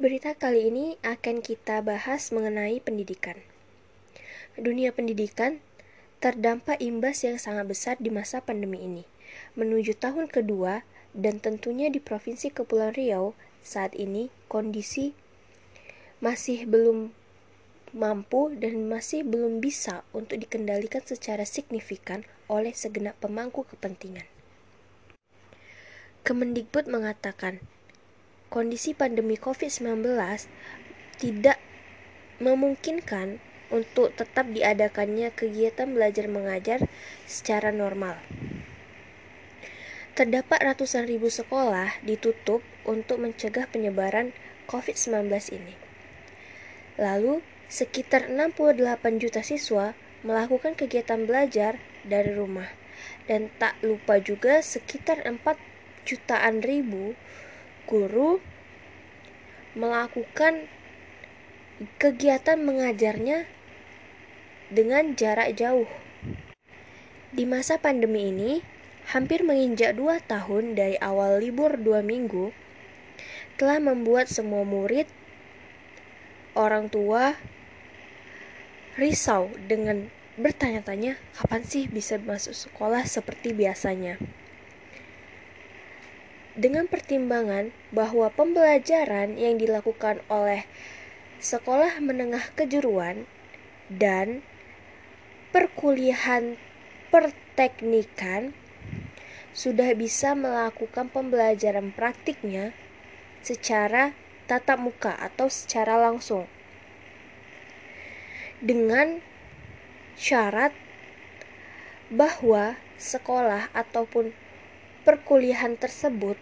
Berita kali ini akan kita bahas mengenai pendidikan. Dunia pendidikan terdampak imbas yang sangat besar di masa pandemi ini. Menuju tahun kedua dan tentunya di Provinsi Kepulauan Riau saat ini kondisi masih belum mampu dan masih belum bisa untuk dikendalikan secara signifikan oleh segenap pemangku kepentingan. Kemendikbud mengatakan, kondisi pandemi COVID-19 tidak memungkinkan untuk tetap diadakannya kegiatan belajar mengajar secara normal. Terdapat ratusan ribu sekolah ditutup untuk mencegah penyebaran COVID-19 ini. Lalu, sekitar 68 juta siswa melakukan kegiatan belajar dari rumah. Dan tak lupa juga sekitar 4 jutaan ribu guru melakukan kegiatan mengajarnya dengan jarak jauh. Di masa pandemi ini, hampir menginjak dua tahun dari awal libur dua minggu, telah membuat semua murid, orang tua, risau dengan bertanya-tanya kapan sih bisa masuk sekolah seperti biasanya dengan pertimbangan bahwa pembelajaran yang dilakukan oleh sekolah menengah kejuruan dan perkuliahan perteknikan sudah bisa melakukan pembelajaran praktiknya secara tatap muka atau secara langsung. Dengan syarat bahwa sekolah ataupun perkuliahan tersebut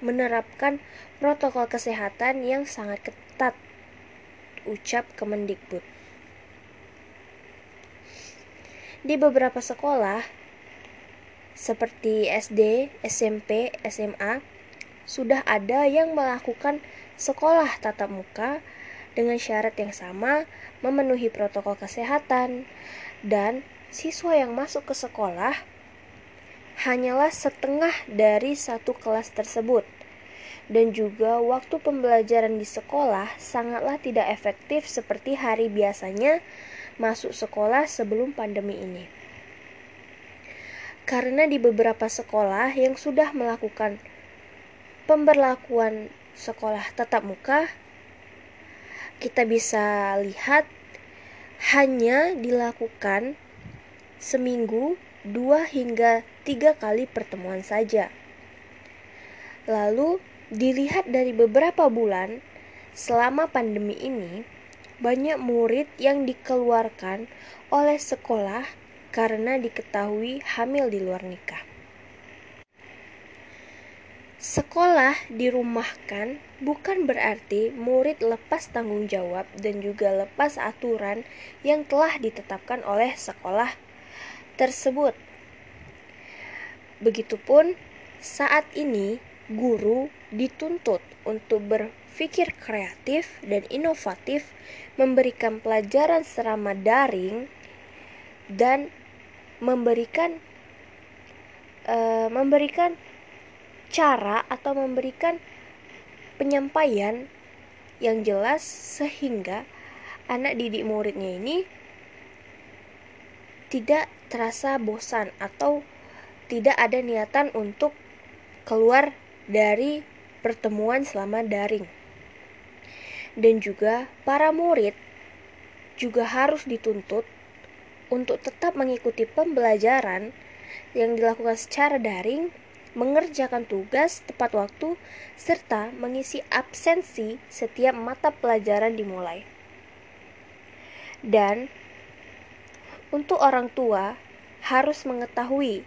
menerapkan protokol kesehatan yang sangat ketat, ucap Kemendikbud. Di beberapa sekolah, seperti SD, SMP, SMA, sudah ada yang melakukan sekolah tatap muka dengan syarat yang sama, memenuhi protokol kesehatan, dan siswa yang masuk ke sekolah hanyalah setengah dari satu kelas tersebut. Dan juga waktu pembelajaran di sekolah sangatlah tidak efektif seperti hari biasanya masuk sekolah sebelum pandemi ini. Karena di beberapa sekolah yang sudah melakukan pemberlakuan sekolah tatap muka, kita bisa lihat hanya dilakukan seminggu dua hingga tiga kali pertemuan saja. Lalu, dilihat dari beberapa bulan selama pandemi ini, banyak murid yang dikeluarkan oleh sekolah karena diketahui hamil di luar nikah. Sekolah dirumahkan bukan berarti murid lepas tanggung jawab dan juga lepas aturan yang telah ditetapkan oleh sekolah tersebut. Begitupun saat ini guru dituntut untuk berpikir kreatif dan inovatif, memberikan pelajaran serama daring dan memberikan uh, memberikan cara atau memberikan penyampaian yang jelas sehingga anak didik muridnya ini tidak terasa bosan atau tidak ada niatan untuk keluar dari pertemuan selama daring. Dan juga para murid juga harus dituntut untuk tetap mengikuti pembelajaran yang dilakukan secara daring, mengerjakan tugas tepat waktu, serta mengisi absensi setiap mata pelajaran dimulai. Dan untuk orang tua harus mengetahui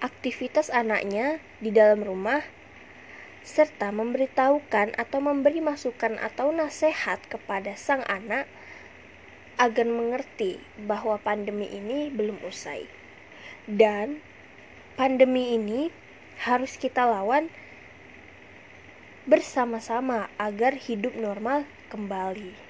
aktivitas anaknya di dalam rumah serta memberitahukan atau memberi masukan atau nasihat kepada sang anak agar mengerti bahwa pandemi ini belum usai. Dan pandemi ini harus kita lawan bersama-sama agar hidup normal kembali.